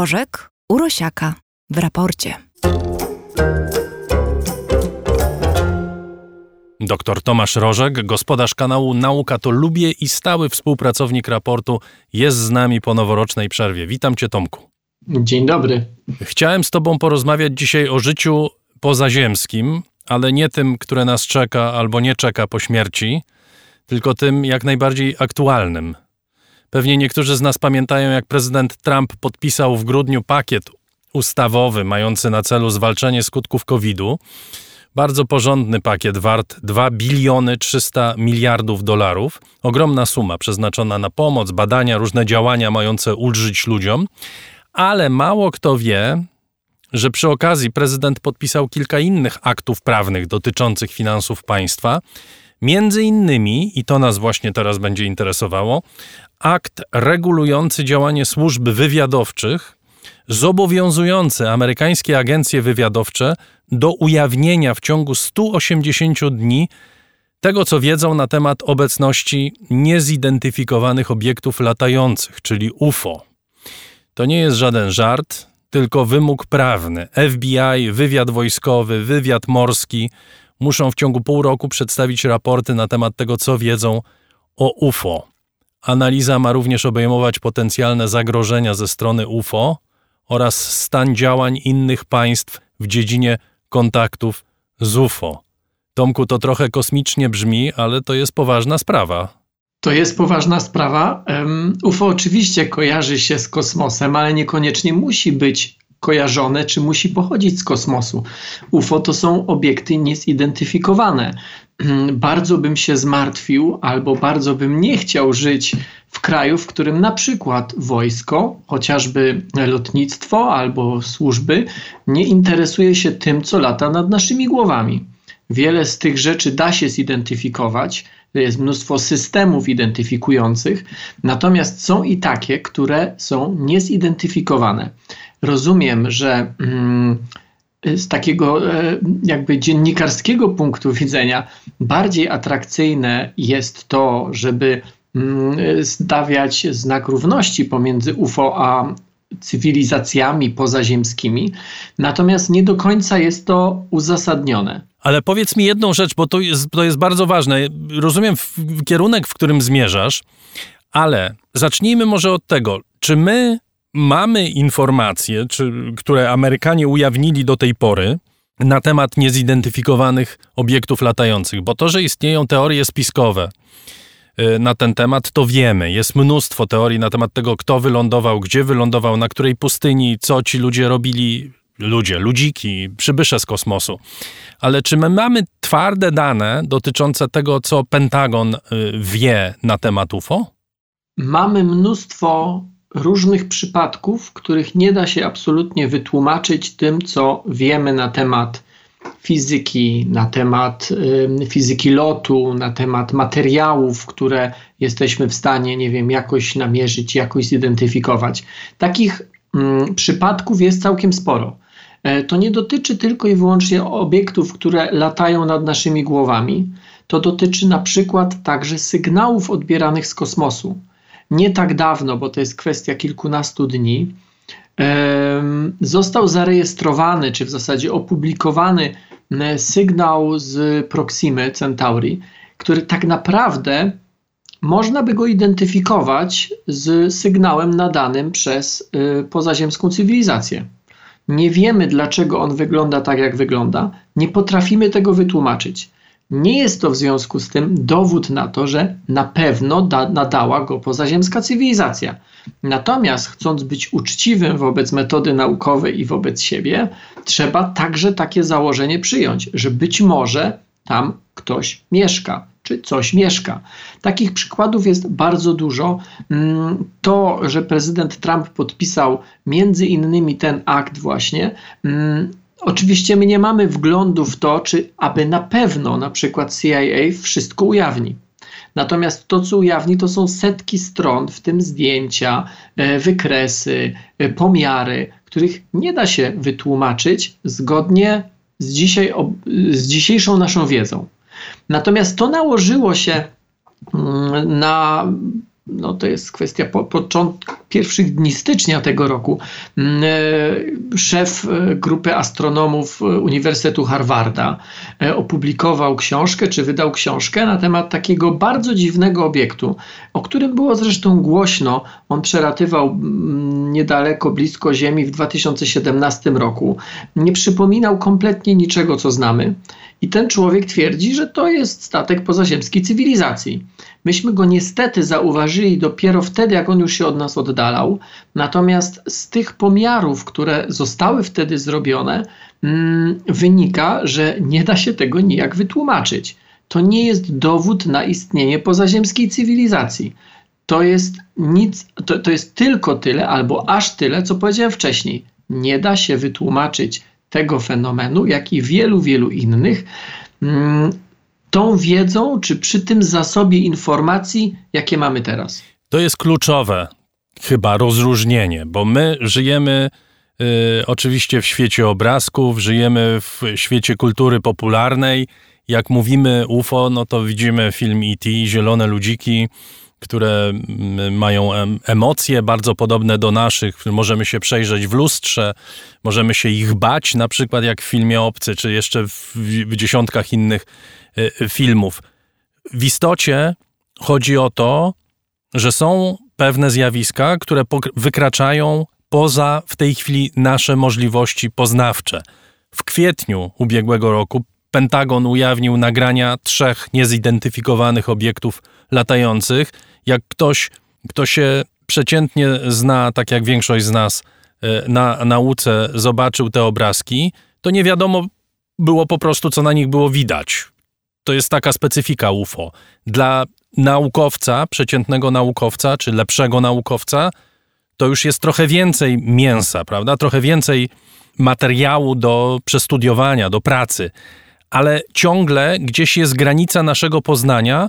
Rożek Urosiaka w raporcie. Dr Tomasz Rożek, gospodarz kanału Nauka to Lubię i stały współpracownik raportu, jest z nami po noworocznej przerwie. Witam Cię, Tomku. Dzień dobry. Chciałem z Tobą porozmawiać dzisiaj o życiu pozaziemskim, ale nie tym, które nas czeka albo nie czeka po śmierci, tylko tym jak najbardziej aktualnym. Pewnie niektórzy z nas pamiętają, jak prezydent Trump podpisał w grudniu pakiet ustawowy mający na celu zwalczenie skutków COVID-u. Bardzo porządny pakiet wart 2 biliony 300 miliardów dolarów. Ogromna suma przeznaczona na pomoc, badania, różne działania mające ulżyć ludziom. Ale mało kto wie, że przy okazji prezydent podpisał kilka innych aktów prawnych dotyczących finansów państwa. Między innymi, i to nas właśnie teraz będzie interesowało, akt regulujący działanie służb wywiadowczych, zobowiązujący amerykańskie agencje wywiadowcze do ujawnienia w ciągu 180 dni tego, co wiedzą na temat obecności niezidentyfikowanych obiektów latających, czyli UFO. To nie jest żaden żart, tylko wymóg prawny. FBI, wywiad wojskowy, wywiad morski muszą w ciągu pół roku przedstawić raporty na temat tego, co wiedzą o UFO. Analiza ma również obejmować potencjalne zagrożenia ze strony UFO oraz stan działań innych państw w dziedzinie kontaktów z UFO. Tomku, to trochę kosmicznie brzmi, ale to jest poważna sprawa. To jest poważna sprawa. UFO oczywiście kojarzy się z kosmosem, ale niekoniecznie musi być kojarzone, czy musi pochodzić z kosmosu. UFO to są obiekty niezidentyfikowane. Bardzo bym się zmartwił, albo bardzo bym nie chciał żyć w kraju, w którym na przykład wojsko, chociażby lotnictwo albo służby, nie interesuje się tym, co lata nad naszymi głowami. Wiele z tych rzeczy da się zidentyfikować, jest mnóstwo systemów identyfikujących, natomiast są i takie, które są niezidentyfikowane. Rozumiem, że mm, z takiego e, jakby dziennikarskiego punktu widzenia bardziej atrakcyjne jest to, żeby mm, stawiać znak równości pomiędzy UFO a cywilizacjami pozaziemskimi, natomiast nie do końca jest to uzasadnione. Ale powiedz mi jedną rzecz, bo to jest, to jest bardzo ważne. Rozumiem w, kierunek, w którym zmierzasz, ale zacznijmy może od tego, czy my mamy informacje, czy, które Amerykanie ujawnili do tej pory na temat niezidentyfikowanych obiektów latających, bo to, że istnieją teorie spiskowe y, na ten temat, to wiemy. Jest mnóstwo teorii na temat tego, kto wylądował, gdzie wylądował, na której pustyni, co ci ludzie robili, ludzie, ludziki, przybysze z kosmosu. Ale czy my mamy twarde dane dotyczące tego, co Pentagon y, wie na temat UFO? Mamy mnóstwo różnych przypadków, których nie da się absolutnie wytłumaczyć tym, co wiemy na temat fizyki, na temat fizyki lotu, na temat materiałów, które jesteśmy w stanie, nie wiem, jakoś namierzyć, jakoś zidentyfikować. Takich przypadków jest całkiem sporo. E, to nie dotyczy tylko i wyłącznie obiektów, które latają nad naszymi głowami. To dotyczy na przykład także sygnałów odbieranych z kosmosu nie tak dawno, bo to jest kwestia kilkunastu dni, został zarejestrowany, czy w zasadzie opublikowany sygnał z Proximy Centauri, który tak naprawdę można by go identyfikować z sygnałem nadanym przez y, pozaziemską cywilizację. Nie wiemy, dlaczego on wygląda tak, jak wygląda, nie potrafimy tego wytłumaczyć. Nie jest to w związku z tym dowód na to, że na pewno da, nadała go pozaziemska cywilizacja. Natomiast, chcąc być uczciwym wobec metody naukowej i wobec siebie, trzeba także takie założenie przyjąć, że być może tam ktoś mieszka, czy coś mieszka. Takich przykładów jest bardzo dużo. Mm, to, że prezydent Trump podpisał między innymi ten akt, właśnie, mm, Oczywiście my nie mamy wglądu w to, czy aby na pewno na przykład CIA wszystko ujawni. Natomiast to, co ujawni, to są setki stron, w tym zdjęcia, e, wykresy, e, pomiary, których nie da się wytłumaczyć zgodnie z, dzisiaj, z dzisiejszą naszą wiedzą. Natomiast to nałożyło się mm, na, no to jest kwestia po, początku, pierwszych dni stycznia tego roku mm, e, szef e, grupy astronomów Uniwersytetu Harvarda opublikował książkę, czy wydał książkę na temat takiego bardzo dziwnego obiektu, o którym było zresztą głośno. On przelatywał mm, niedaleko, blisko Ziemi w 2017 roku. Nie przypominał kompletnie niczego, co znamy. I ten człowiek twierdzi, że to jest statek pozaziemskiej cywilizacji. Myśmy go niestety zauważyli dopiero wtedy, jak on już się od nas oddalał. Natomiast z tych pomiarów, które zostały wtedy zrobione, mm, wynika, że nie da się tego nijak wytłumaczyć. To nie jest dowód na istnienie pozaziemskiej cywilizacji. To jest nic, to, to jest tylko tyle, albo aż tyle, co powiedziałem wcześniej. Nie da się wytłumaczyć tego fenomenu, jak i wielu, wielu innych, mm, tą wiedzą, czy przy tym zasobie informacji, jakie mamy teraz. To jest kluczowe, chyba rozróżnienie, bo my żyjemy y, oczywiście w świecie obrazków, żyjemy w świecie kultury popularnej. Jak mówimy UFO, no to widzimy film E.T., Zielone Ludziki, które mm, mają emocje bardzo podobne do naszych. Możemy się przejrzeć w lustrze, możemy się ich bać, na przykład jak w filmie Obcy, czy jeszcze w, w dziesiątkach innych y, filmów. W istocie chodzi o to, że są pewne zjawiska, które wykraczają poza w tej chwili nasze możliwości poznawcze. W kwietniu ubiegłego roku Pentagon ujawnił nagrania trzech niezidentyfikowanych obiektów latających, jak ktoś, kto się przeciętnie zna, tak jak większość z nas e, na nauce, zobaczył te obrazki, to nie wiadomo było po prostu, co na nich było widać. To jest taka specyfika UFO. Dla naukowca, przeciętnego naukowca, czy lepszego naukowca, to już jest trochę więcej mięsa, prawda? Trochę więcej materiału do przestudiowania, do pracy. Ale ciągle gdzieś jest granica naszego poznania,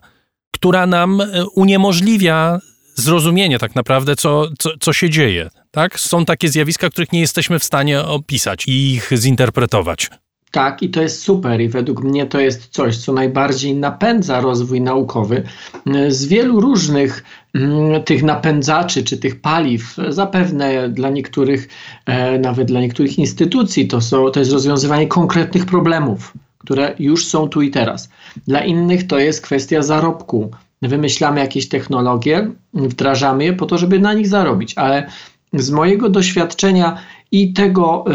która nam e, uniemożliwia zrozumienie tak naprawdę, co, co, co się dzieje. Tak? Są takie zjawiska, których nie jesteśmy w stanie opisać i ich zinterpretować. Tak, i to jest super, i według mnie to jest coś, co najbardziej napędza rozwój naukowy. Z wielu różnych mm, tych napędzaczy czy tych paliw, zapewne dla niektórych, e, nawet dla niektórych instytucji, to, są, to jest rozwiązywanie konkretnych problemów które już są tu i teraz. Dla innych to jest kwestia zarobku. Wymyślamy jakieś technologie, wdrażamy je po to, żeby na nich zarobić, ale z mojego doświadczenia i tego,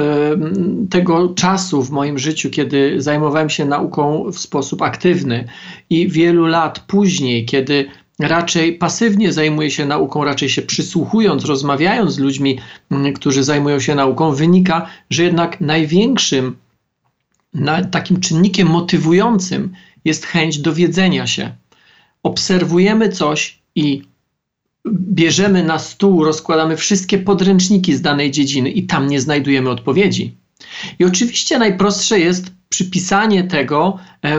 tego czasu w moim życiu, kiedy zajmowałem się nauką w sposób aktywny, i wielu lat później, kiedy raczej pasywnie zajmuję się nauką, raczej się przysłuchując, rozmawiając z ludźmi, którzy zajmują się nauką, wynika, że jednak największym na, takim czynnikiem motywującym jest chęć dowiedzenia się. Obserwujemy coś i bierzemy na stół, rozkładamy wszystkie podręczniki z danej dziedziny i tam nie znajdujemy odpowiedzi. I oczywiście najprostsze jest przypisanie tego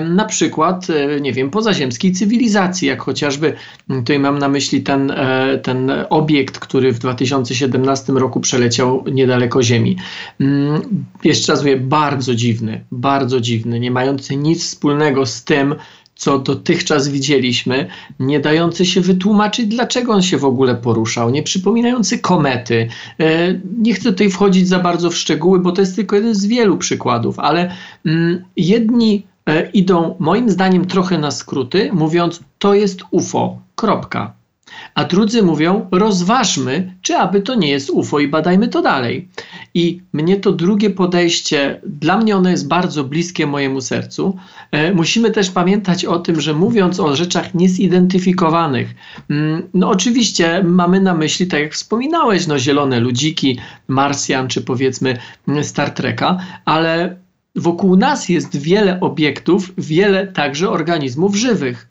na przykład, e, nie wiem, pozaziemskiej cywilizacji, jak chociażby, tutaj mam na myśli ten, e, ten obiekt, który w 2017 roku przeleciał niedaleko Ziemi. Mm, jeszcze raz mówię, bardzo dziwny, bardzo dziwny, nie mający nic wspólnego z tym, co dotychczas widzieliśmy, nie dający się wytłumaczyć, dlaczego on się w ogóle poruszał, nie przypominający komety. E, nie chcę tutaj wchodzić za bardzo w szczegóły, bo to jest tylko jeden z wielu przykładów, ale mm, jedni e, idą moim zdaniem trochę na skróty, mówiąc, to jest UFO. Kropka. A drudzy mówią, rozważmy, czy aby to nie jest UFO i badajmy to dalej. I mnie to drugie podejście, dla mnie ono jest bardzo bliskie mojemu sercu. E, musimy też pamiętać o tym, że mówiąc o rzeczach niezidentyfikowanych, mm, no oczywiście mamy na myśli, tak jak wspominałeś, no zielone ludziki, Marsjan, czy powiedzmy Star Treka, ale wokół nas jest wiele obiektów, wiele także organizmów żywych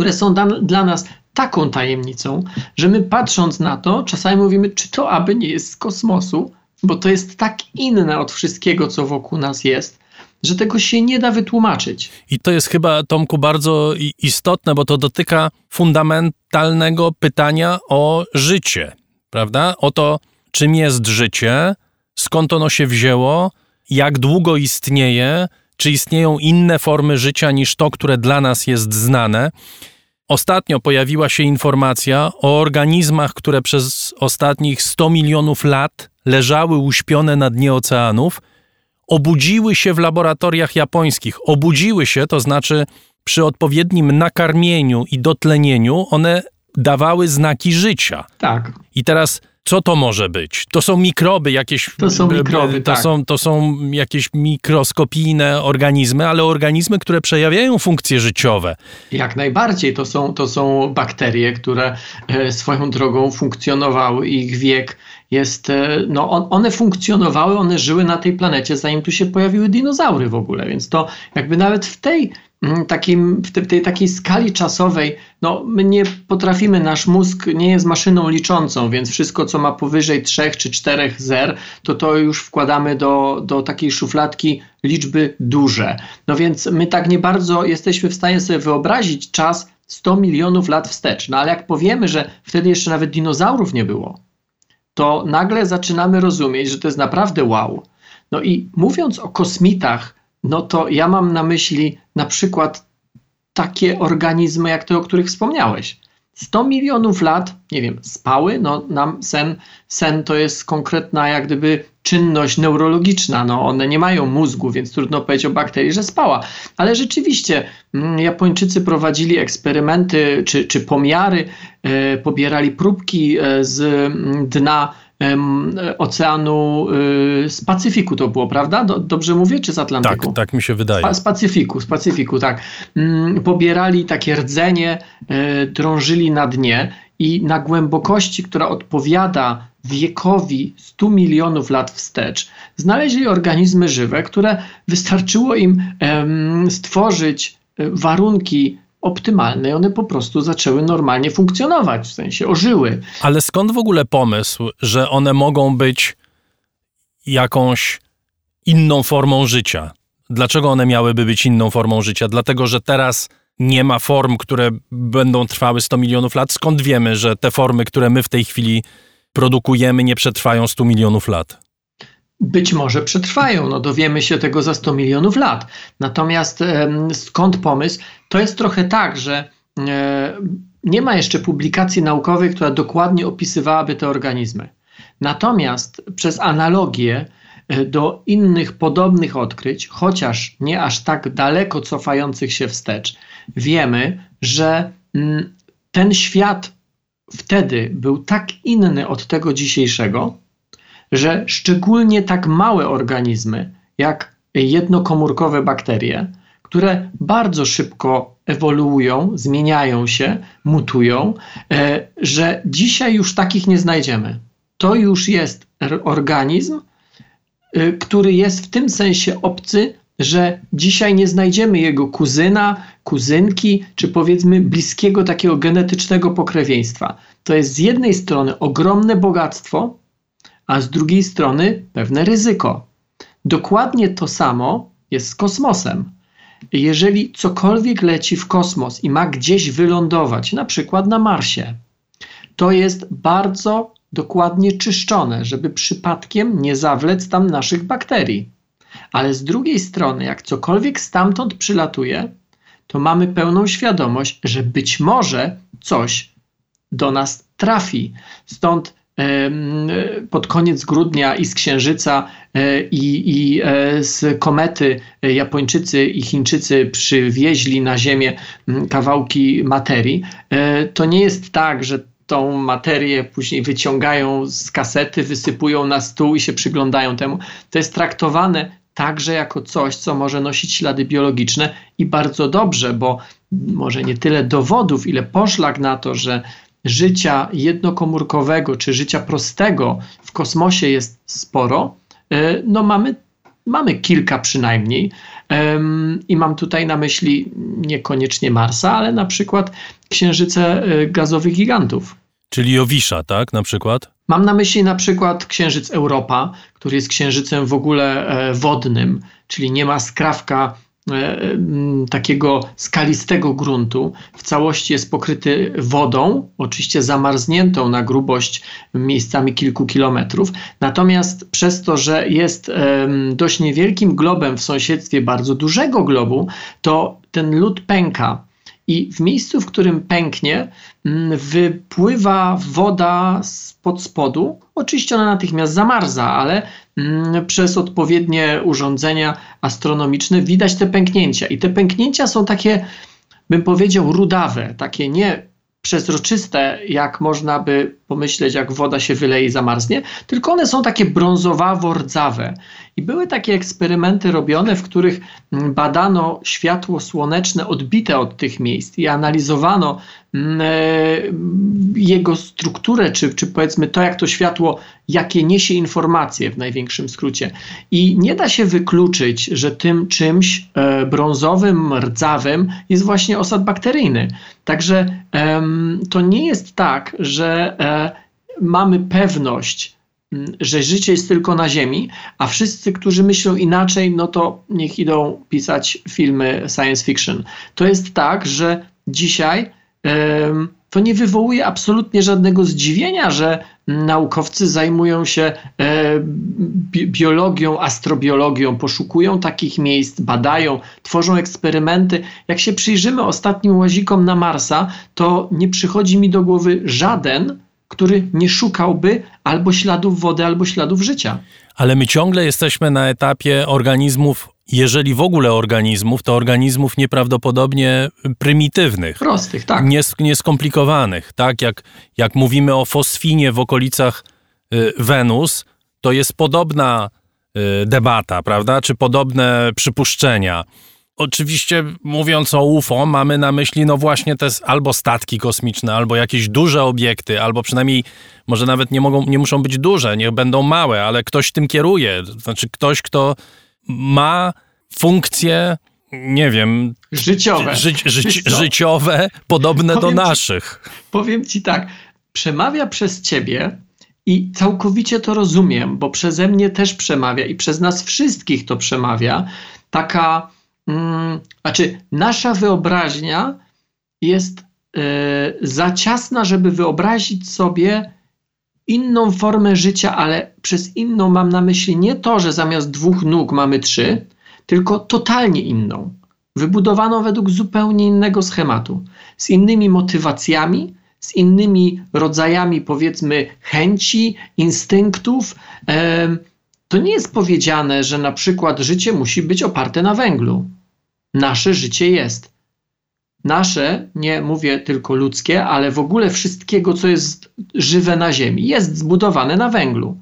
które są dla nas taką tajemnicą, że my patrząc na to, czasami mówimy, czy to aby nie jest z kosmosu, bo to jest tak inne od wszystkiego, co wokół nas jest, że tego się nie da wytłumaczyć. I to jest chyba, Tomku, bardzo istotne, bo to dotyka fundamentalnego pytania o życie, prawda? O to, czym jest życie, skąd ono się wzięło, jak długo istnieje, czy istnieją inne formy życia niż to, które dla nas jest znane. Ostatnio pojawiła się informacja o organizmach, które przez ostatnich 100 milionów lat leżały uśpione na dnie oceanów, obudziły się w laboratoriach japońskich. Obudziły się, to znaczy przy odpowiednim nakarmieniu i dotlenieniu one dawały znaki życia. Tak. I teraz co to może być? To są mikroby jakieś. To są mikroby, to tak. Są, to są jakieś mikroskopijne organizmy, ale organizmy, które przejawiają funkcje życiowe. Jak najbardziej. To są, to są bakterie, które e, swoją drogą funkcjonowały. Ich wiek jest. E, no, on, one funkcjonowały, one żyły na tej planecie, zanim tu się pojawiły dinozaury w ogóle. Więc to jakby nawet w tej takim, w tej takiej skali czasowej, no my nie potrafimy, nasz mózg nie jest maszyną liczącą, więc wszystko, co ma powyżej 3 czy 4 zer, to to już wkładamy do, do takiej szufladki liczby duże. No więc my tak nie bardzo jesteśmy w stanie sobie wyobrazić czas 100 milionów lat wstecz. No ale jak powiemy, że wtedy jeszcze nawet dinozaurów nie było, to nagle zaczynamy rozumieć, że to jest naprawdę wow. No i mówiąc o kosmitach, no to ja mam na myśli na przykład takie organizmy, jak te, o których wspomniałeś. 100 milionów lat, nie wiem, spały, no nam sen, sen to jest konkretna jak gdyby czynność neurologiczna, no one nie mają mózgu, więc trudno powiedzieć o bakterii, że spała. Ale rzeczywiście mm, Japończycy prowadzili eksperymenty czy, czy pomiary, e, pobierali próbki e, z mm, dna Oceanu y, z Pacyfiku to było, prawda? dobrze mówię, czy z Atlantyku? Tak, tak mi się wydaje. Z Pacyfiku, z Pacyfiku, tak. Mm, pobierali takie rdzenie, e, drążyli na dnie i na głębokości, która odpowiada wiekowi 100 milionów lat wstecz, znaleźli organizmy żywe, które wystarczyło im stworzyć e, warunki optymalne i one po prostu zaczęły normalnie funkcjonować, w sensie ożyły. Ale skąd w ogóle pomysł, że one mogą być jakąś inną formą życia? Dlaczego one miałyby być inną formą życia? Dlatego, że teraz nie ma form, które będą trwały 100 milionów lat. Skąd wiemy, że te formy, które my w tej chwili produkujemy, nie przetrwają 100 milionów lat? Być może przetrwają. No, dowiemy się tego za 100 milionów lat. Natomiast skąd pomysł? To jest trochę tak, że e, nie ma jeszcze publikacji naukowej, która dokładnie opisywałaby te organizmy. Natomiast przez analogię e, do innych podobnych odkryć, chociaż nie aż tak daleko cofających się wstecz, wiemy, że ten świat wtedy był tak inny od tego dzisiejszego, że szczególnie tak małe organizmy, jak jednokomórkowe bakterie, które bardzo szybko ewoluują, zmieniają się, mutują, e, że dzisiaj już takich nie znajdziemy. To już jest organizm, e, który jest w tym sensie obcy, że dzisiaj nie znajdziemy jego kuzyna, kuzynki, czy powiedzmy bliskiego takiego genetycznego pokrewieństwa. To jest z jednej strony ogromne bogactwo, a z drugiej strony pewne ryzyko. Dokładnie to samo jest z kosmosem. Jeżeli cokolwiek leci w kosmos i ma gdzieś wylądować, na przykład na Marsie, to jest bardzo dokładnie czyszczone, żeby przypadkiem nie zawlec tam naszych bakterii. Ale z drugiej strony, jak cokolwiek stamtąd przylatuje, to mamy pełną świadomość, że być może coś do nas trafi. Stąd pod koniec grudnia i z Księżyca e, i, i e, z komety e, Japończycy i Chińczycy przywieźli na Ziemię kawałki materii, to nie jest tak, że tą materię później wyciągają z kasety, wysypują na stół i się przyglądają temu. To jest traktowane także jako coś, co może nosić ślady biologiczne i bardzo dobrze, bo może nie tyle dowodów, ile poszlak na to, że życia jednokomórkowego czy życia prostego w kosmosie jest sporo, e, no mamy, mamy kilka przynajmniej. I mam tutaj na myśli niekoniecznie Marsa, ale na przykład księżyce e, gazowych gigantów. Czyli Jowisza, tak, na przykład? Mam na myśli na przykład księżyc Europa, który jest księżycem w ogóle e, wodnym, czyli nie ma skrawka takiego skalistego gruntu. W całości jest pokryty wodą, oczywiście zamarzniętą na grubość miejscami kilku kilometrów. Natomiast przez to, że jest dość niewielkim globem w sąsiedztwie bardzo dużego globu, to ten lód pęka i w miejscu, w którym pęknie, mm, wypływa woda spod spodu. Oczywiście ona natychmiast zamarza, ale mm, przez odpowiednie urządzenia astronomiczne widać te pęknięcia. I te pęknięcia są takie, bym powiedział, rudawe, takie nie przezroczyste, jak można by pomyśleć, jak woda się wyleje i zamarznie, tylko one są takie brązowawo-rdzawe. I były takie eksperymenty robione, w których mm, badano światło słoneczne odbite od tych miejsc i analizowano mm, e, jego strukturę, czy, czy powiedzmy to, jak to światło, jakie niesie informacje w największym skrócie. I nie da się wykluczyć, że tym czymś e, brązowym, rdzawym jest właśnie osad bakteryjny. Także to nie jest tak, że mamy pewność, że życie jest tylko na Ziemi, a wszyscy, którzy myślą inaczej, no to niech idą pisać filmy science fiction. To jest tak, że dzisiaj to nie wywołuje absolutnie żadnego zdziwienia, że naukowcy zajmują się e, biologią, astrobiologią, poszukują takich miejsc, badają, tworzą eksperymenty. Jak się przyjrzymy ostatnim łazikom na Marsa, to nie przychodzi mi do głowy żaden, który nie szukałby albo śladów wody, albo śladów życia. Ale my ciągle jesteśmy na etapie organizmów, jeżeli w ogóle organizmów, to organizmów nieprawdopodobnie prymitywnych. Prostych, tak. Nies nieskomplikowanych. Tak jak, jak mówimy o fosfinie w okolicach y, Wenus, to jest podobna y, debata, prawda? Czy podobne przypuszczenia oczywiście mówiąc o UFO, mamy na myśli no właśnie te albo statki kosmiczne, albo jakieś duże obiekty, albo przynajmniej może nawet nie, mogą, nie muszą być duże, niech będą małe, ale ktoś tym kieruje. Znaczy ktoś, kto ma funkcje, nie wiem... Życiowe. Ży, ży, życiowe, podobne powiem do naszych. Ci, powiem ci tak, przemawia przez ciebie i całkowicie to rozumiem, bo przeze mnie też przemawia i przez nas wszystkich to przemawia taka Hmm, znaczy, nasza wyobraźnia jest y, za ciasna, żeby wyobrazić sobie inną formę życia, ale przez inną mam na myśli nie to, że zamiast dwóch nóg mamy trzy, tylko totalnie inną, wybudowaną według zupełnie innego schematu, z innymi motywacjami, z innymi rodzajami, powiedzmy, chęci, instynktów. To nie jest powiedziane, że na przykład życie musi być oparte na węglu. Nasze życie jest. Nasze, nie mówię tylko ludzkie, ale w ogóle wszystkiego, co jest żywe na Ziemi, jest zbudowane na węglu.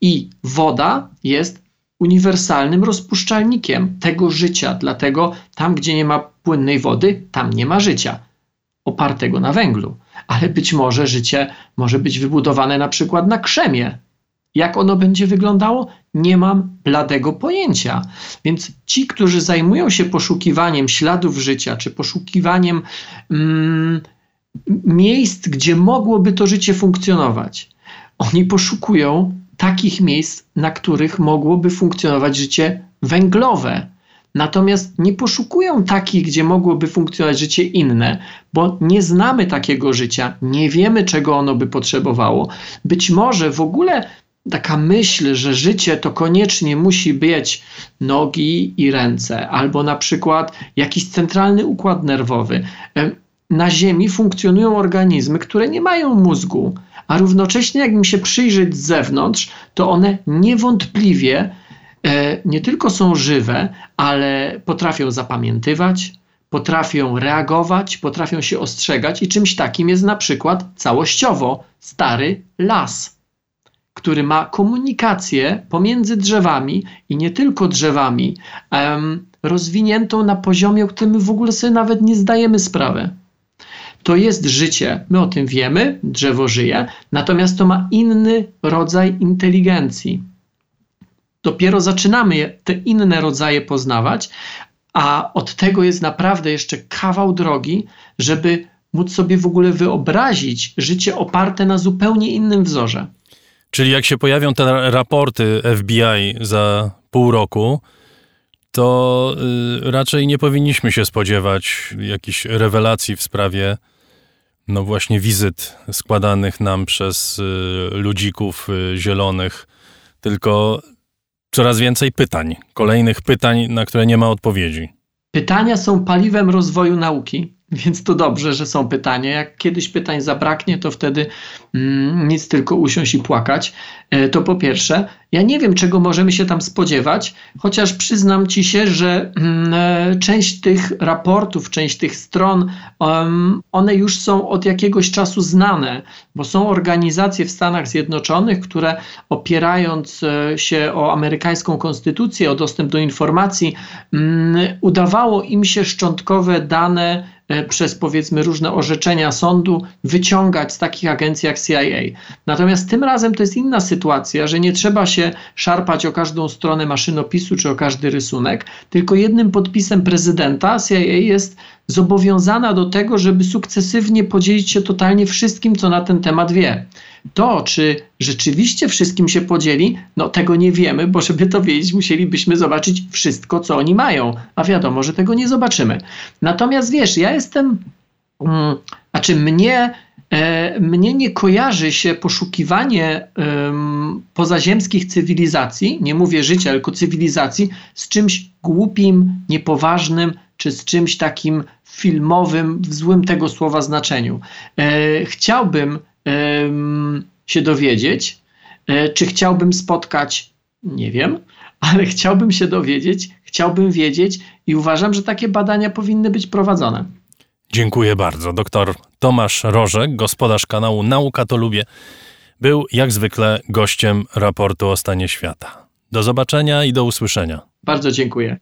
I woda jest uniwersalnym rozpuszczalnikiem tego życia, dlatego tam, gdzie nie ma płynnej wody, tam nie ma życia opartego na węglu. Ale być może życie może być wybudowane na przykład na krzemie, jak ono będzie wyglądało? Nie mam bladego pojęcia. Więc ci, którzy zajmują się poszukiwaniem śladów życia, czy poszukiwaniem mm, miejsc, gdzie mogłoby to życie funkcjonować, oni poszukują takich miejsc, na których mogłoby funkcjonować życie węglowe. Natomiast nie poszukują takich, gdzie mogłoby funkcjonować życie inne, bo nie znamy takiego życia, nie wiemy, czego ono by potrzebowało. Być może w ogóle taka myśl, że życie to koniecznie musi być nogi i ręce, albo na przykład jakiś centralny układ nerwowy. Na Ziemi funkcjonują organizmy, które nie mają mózgu, a równocześnie, jakbym się przyjrzeć z zewnątrz, to one niewątpliwie e, nie tylko są żywe, ale potrafią zapamiętywać, potrafią reagować, potrafią się ostrzegać, i czymś takim jest na przykład całościowo stary las który ma komunikację pomiędzy drzewami i nie tylko drzewami, rozwiniętą na poziomie, o którym my w ogóle sobie nawet nie zdajemy sprawy. To jest życie, my o tym wiemy, drzewo żyje, natomiast to ma inny rodzaj inteligencji. Dopiero zaczynamy te inne rodzaje poznawać, a od tego jest naprawdę jeszcze kawał drogi, żeby móc sobie w ogóle wyobrazić życie oparte na zupełnie innym wzorze. Czyli jak się pojawią te raporty FBI za pół roku, to y, raczej nie powinniśmy się spodziewać jakichś rewelacji w sprawie no właśnie wizyt składanych nam przez y, ludzików y, zielonych, tylko coraz więcej pytań, kolejnych pytań, na które nie ma odpowiedzi. Pytania są paliwem rozwoju nauki. Więc to dobrze, że są pytania. Jak kiedyś pytań zabraknie, to wtedy mm, nic tylko usiąść i płakać. E, to po pierwsze. Ja nie wiem, czego możemy się tam spodziewać, chociaż przyznam ci się, że mm, e, część tych raportów, część tych stron, um, one już są od jakiegoś czasu znane, bo są organizacje w Stanach Zjednoczonych, które opierając e, się o amerykańską konstytucję, o dostęp do informacji, um, udawało im się szczątkowe dane przez powiedzmy różne orzeczenia sądu wyciągać z takich agencji jak CIA. Natomiast tym razem to jest inna sytuacja, że nie trzeba się szarpać o każdą stronę maszynopisu czy o każdy rysunek, tylko jednym podpisem prezydenta CIA jest zobowiązana do tego, żeby sukcesywnie podzielić się totalnie wszystkim, co na ten temat wie. To, czy rzeczywiście wszystkim się podzieli, no tego nie wiemy, bo żeby to wiedzieć, musielibyśmy zobaczyć wszystko, co oni mają. A wiadomo, że tego nie zobaczymy. Natomiast wiesz, ja jestem, mm, a czy mnie, e, mnie nie kojarzy się poszukiwanie pozaziemskich cywilizacji, nie mówię życia, tylko cywilizacji, z czymś głupim, niepoważnym, czy z czymś takim filmowym w złym tego słowa znaczeniu. E, chciałbym się dowiedzieć, e, czy chciałbym spotkać, nie wiem, ale chciałbym się dowiedzieć, chciałbym wiedzieć i uważam, że takie badania powinny być prowadzone. Dziękuję bardzo. Doktor Tomasz Rożek, gospodarz kanału Nauka to Lubię, był jak zwykle gościem raportu o stanie świata. Do zobaczenia i do usłyszenia. Bardzo dziękuję.